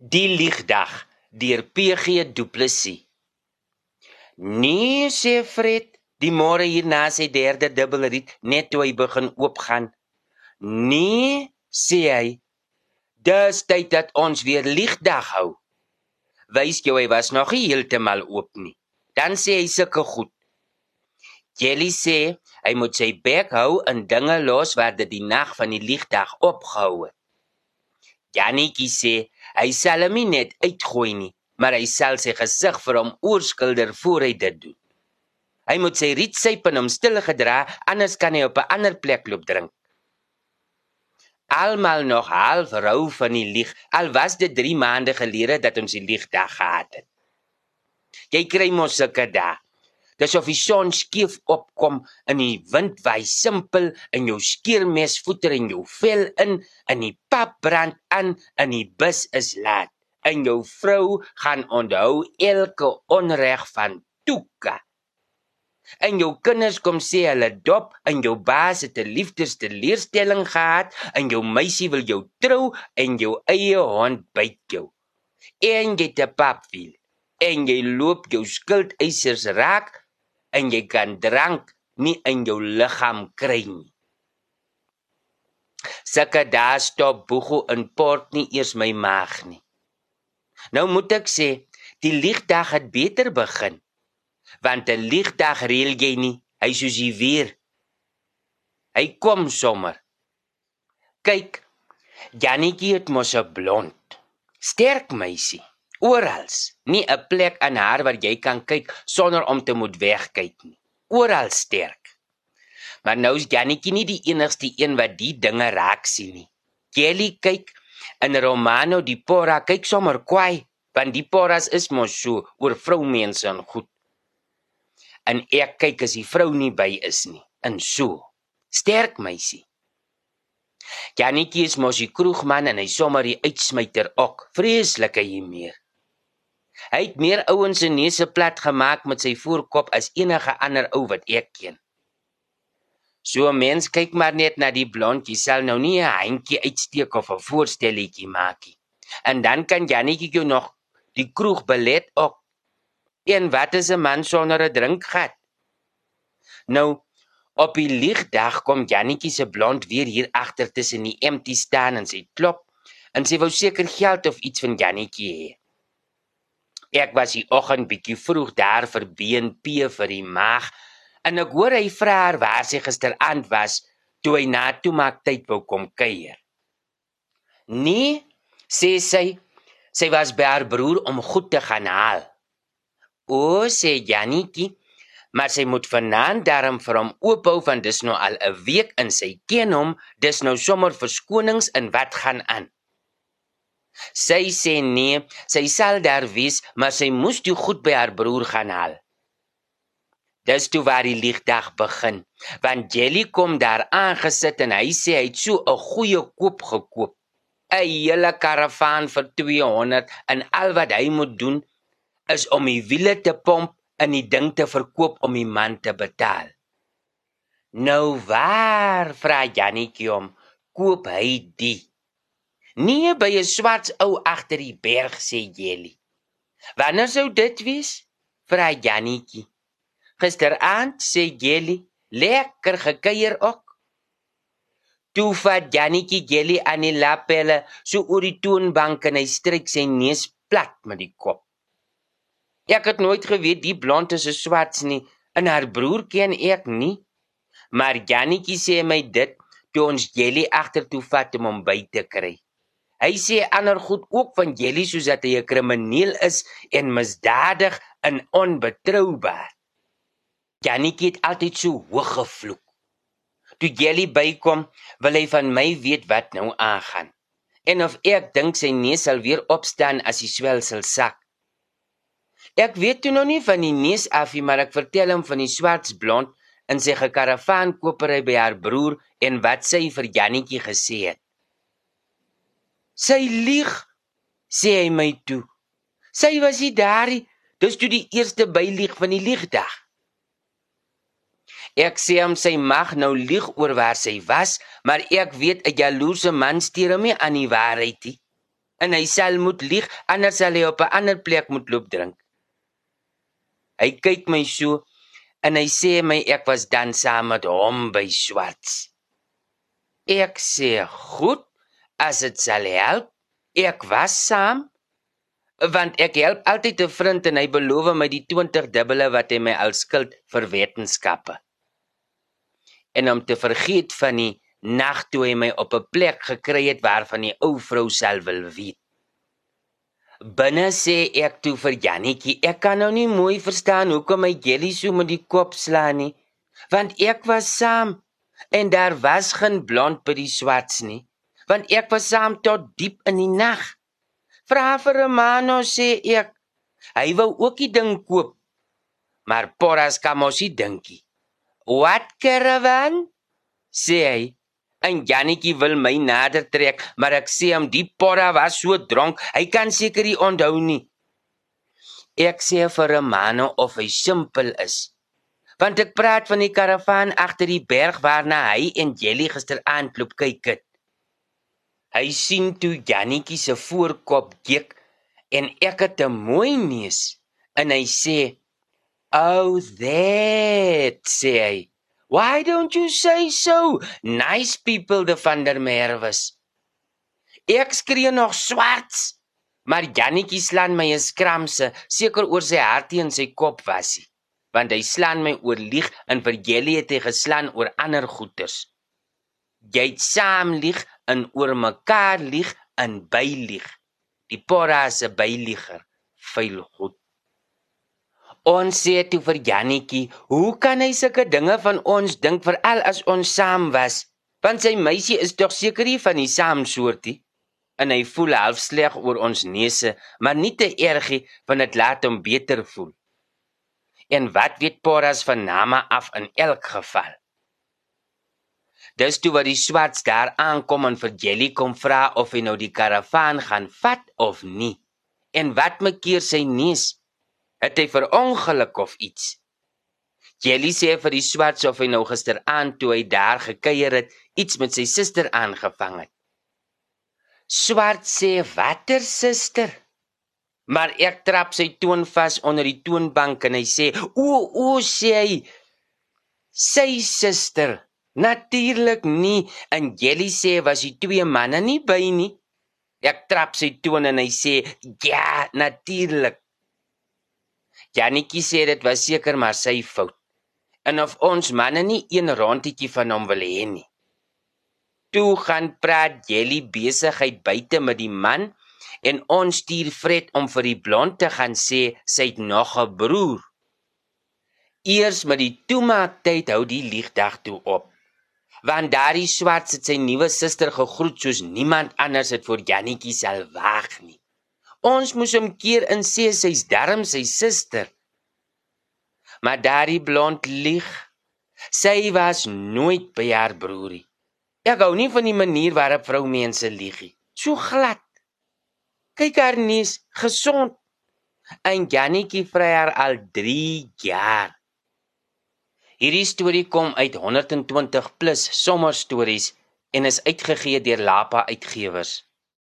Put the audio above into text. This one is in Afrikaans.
Die liegdag deur PG Du Plessis. Nee, sê Fred, die môre hierna sy derde dubbelriet net toe hy begin oopgaan. Nee, sê hy. Dis tyd dat ons weer liegdag hou. Wys jou hy was nog nie heeltemal oop nie. Dan sê hy sulke goed. Jelly sê hy moet sy bek hou en dinge los waar dit die nag van die liegdag opgehou het. Janetjie sê hy sal hom net uitgooi nie, maar hy sal sy gesig vir hom oorskilder voor hy dit doen. Hy moet sy rietsyp in hom stil gedra, anders kan hy op 'n ander plek loop drink. Almal nog half rou van die lieg, al was dit 3 maande gelede dat ons die liegdag gehad het. Jy kry mos sulke dae. Dis of die son skief opkom in die wind waai simpel in jou skeermesvoeter en jou vel in in die pap brand aan in die bus is laat. En jou vrou gaan onthou elke onreg van toeka. En jou kinders kom sê hulle dop en jou baas het 'n liefdesteleurstelling gehad en jou meisie wil jou trou en jou eie hond byt jou. En jy te pap wil en jy loop jou skuldeisers raak en jy kan drank nie in jou liggaam kry nie. Sulke dae stop boego in port nie eers my maag nie. Nou moet ek sê, die liegdag het beter begin. Want 'n liegdag reël jy nie, hy soos hy weer. Hy kom sommer. Kyk, Janetjie het mos 'n blond, sterk meisie orals, nie 'n plek aan haar waar jy kan kyk sonder om te moet wegkyk nie. Oral sterk. Maar nou is Jannetjie nie die enigste een wat die dinge raak sien nie. Kelly kyk in Romano die Pora kyk sommer kwaai, want die Poras is mos so oor vroumense en goed. En ek kyk as die vrou nie by is nie. En so. Sterk meisie. Jannetjie is mos die kroegman en hy sommer die uitsmyter ook. Vreeslike hiermee. Hy het meer ouens se neuse plat gemaak met sy voorkop as enige ander ou wat ek ken. So 'n mens kyk maar net na die blondjie, sal nou nie 'n handjie uitsteek of 'n voorstelletjie maak nie. En dan kan Jannetjie jou nog die kroeg belet ook. En wat is 'n man sonder 'n drinkgat? Nou op die ligdag kom Jannetjie se blond weer hier agter tussen die empty staan en sy klop en sy wou seker geld of iets van Jannetjie hê. Ek was die oggend bietjie vroeg daar vir BNP vir die maag en ek hoor hy vra haar waar sy gisteraand was toe hy na toe maak tyd wou kom kuier. Nee, sê sy, sy was by haar broer om goed te gaan haal. O, sê Janetjie, maar sy moet vanaand daarom vir hom oophou want dis nou al 'n week in sy ken hom, dis nou sommer verskonings in wat gaan aan. Sy sê nee, sy sal daar wees, maar sy moes toe goed by haar broer gaan haal. Dis toe waar die liegdag begin, want Jelly kom daar aangesit en hy sê hy het so 'n goeie koop gekoop. 'n Hele karavaan vir 200 en al wat hy moet doen is om die wiele te pomp en die ding te verkoop om die man te betaal. Nou waar, vra Jannetjie hom, koop hy die Nee, by 'n swart ou agter die berg sê Jelly. Wanneer sou dit wees? Vra Jannetjie. Gisteraand sê Jelly, lekker gekuier ook. Toe vat Jannetjie Jelly aan die lapelle so oor die toonbank en hy stryk sy neus plat met die kop. Ek het nooit geweet die blonde is so swart nie en haar broer ken ek nie. Maar Jannetjie sê my dit toe ons Jelly agtertoe vat om hom by te kry. Hy sê ander goed ook van Jelly soos dat hy 'n krimineel is en misdadig en onbetroubaar. Jannetjie het altyd so hoog gevloek. Toe Jelly bykom, wil hy van my weet wat nou aangaan. En of ek dink sy neus sal weer opstaan as die swelsel sak. Ek weet toe nog nie van die neus af nie, maar ek vertel hom van die swarts blond in sy karavaan kopery by haar broer en wat sy vir Jannetjie gesê het. Sy lieg, sê hy my toe. Sy was nie daar nie. Dis toe die eerste bylieg van die liegdag. Ek sê hom sy mag nou lieg oor waar sy was, maar ek weet 'n jaloerse man steur hom nie aan die waarheid nie. en hy sal moet lieg anders sal hy op 'n ander plek moet loop drink. Hy kyk my so en hy sê my ek was dan saam met hom by Swarts. Ek sê goed as dit sal help. Ek was saam want ek help altyd 'n vriend en hy beloof my die 20 dubbele wat hy my al skuld vir wetenskappe. En om te vergeet van die nag toe hy my op 'n plek gekry het waarvan die ou vrou self wil weet. Binne sê ek toe vir Jannetjie, ek kan nou nie mooi verstaan hoekom my jelly so met die kop slaan nie, want ek was saam en daar was geen blond by die swarts nie, want ek was saam tot diep in die nag. Vra vir Romano sê ek, hy wou ook die ding koop. Maar Porras kan mos nie dinkie. Wat caravan? sê hy. En Jannetjie wil my nader trek, maar ek sê hom die porra was so dronk, hy kan seker nie onthou nie. Ek sê vir 'n man of hy simpel is. Want ek praat van die karavaan agter die berg waarna hy en Jelly gisteraand loop kyk het. Hy sien toe Jannetjie se voorkop kyk en ek het 'n mooi neus en hy sê, "Oh, that," sê hy. Why don't you say so? Nice people the van der Merwes. Ek skree nog swarts. Maar Jannetjie slaan my 'n skramse, seker oor sy hart en sy kop wasie. Want hy slaan my oor lieg en vir Jelly het hy geslaan oor ander goeters. Jy saam lieg en oor mekaar lieg en by lieg. Die porra se bylieger, vuil goed. Ons sê toe vir Jannetjie, hoe kan hy sulke dinge van ons dink veral as ons saam was? Want sy meisie is tog seker nie van die saam soortie. En hy voel half sleg oor ons neuse, maar nie te ergie van dit laat hom beter voel. En wat weet Porras van name af in elk geval? Dis toe wat die swarts daar aankom en vir Jelly kom vra of hy nou die karavaan gaan vat of nie. En wat maak keer sy neus? Het hy verongeluk of iets? Jelly sê vir die swart of hy nou gisteraand toe hy daar gekuier het, iets met sy suster aangevang het. Swart sê watter suster? Maar ek trap sy toon vas onder die toonbank en hy sê: "O, o, sê hy, sy suster." Natuurlik nie. En Jelly sê was die twee manne nie by nie. Ek trap sy toon en hy sê: "Ja, natuurlik." Jannetjie sê dit was seker maar sy fout. En of ons manne nie een rondetjie van hom wil hê nie. Toe gaan praat Jelly besigheid buite met die man en ons stuur Fred om vir die blond te gaan sê sy het nog 'n broer. Eers met die toemaak tyd hou die liegdag toe op. Want daardie swart het sy nuwe suster gegroet soos niemand anders het vir Jannetjie sal wag nie. Ons moes hom keer in sê sy's darm sy suster. Maar daardie blond lieg. Sy was nooit by haar broerie. Ek hou nie van die manier waarop vroumense lieg nie. So glad. Kyk haar neus, gesond. En Jannetjie vry haar al 3 jaar. Hierdie storie kom uit 120 plus sommer stories en is uitgegee deur Lapa Uitgewers.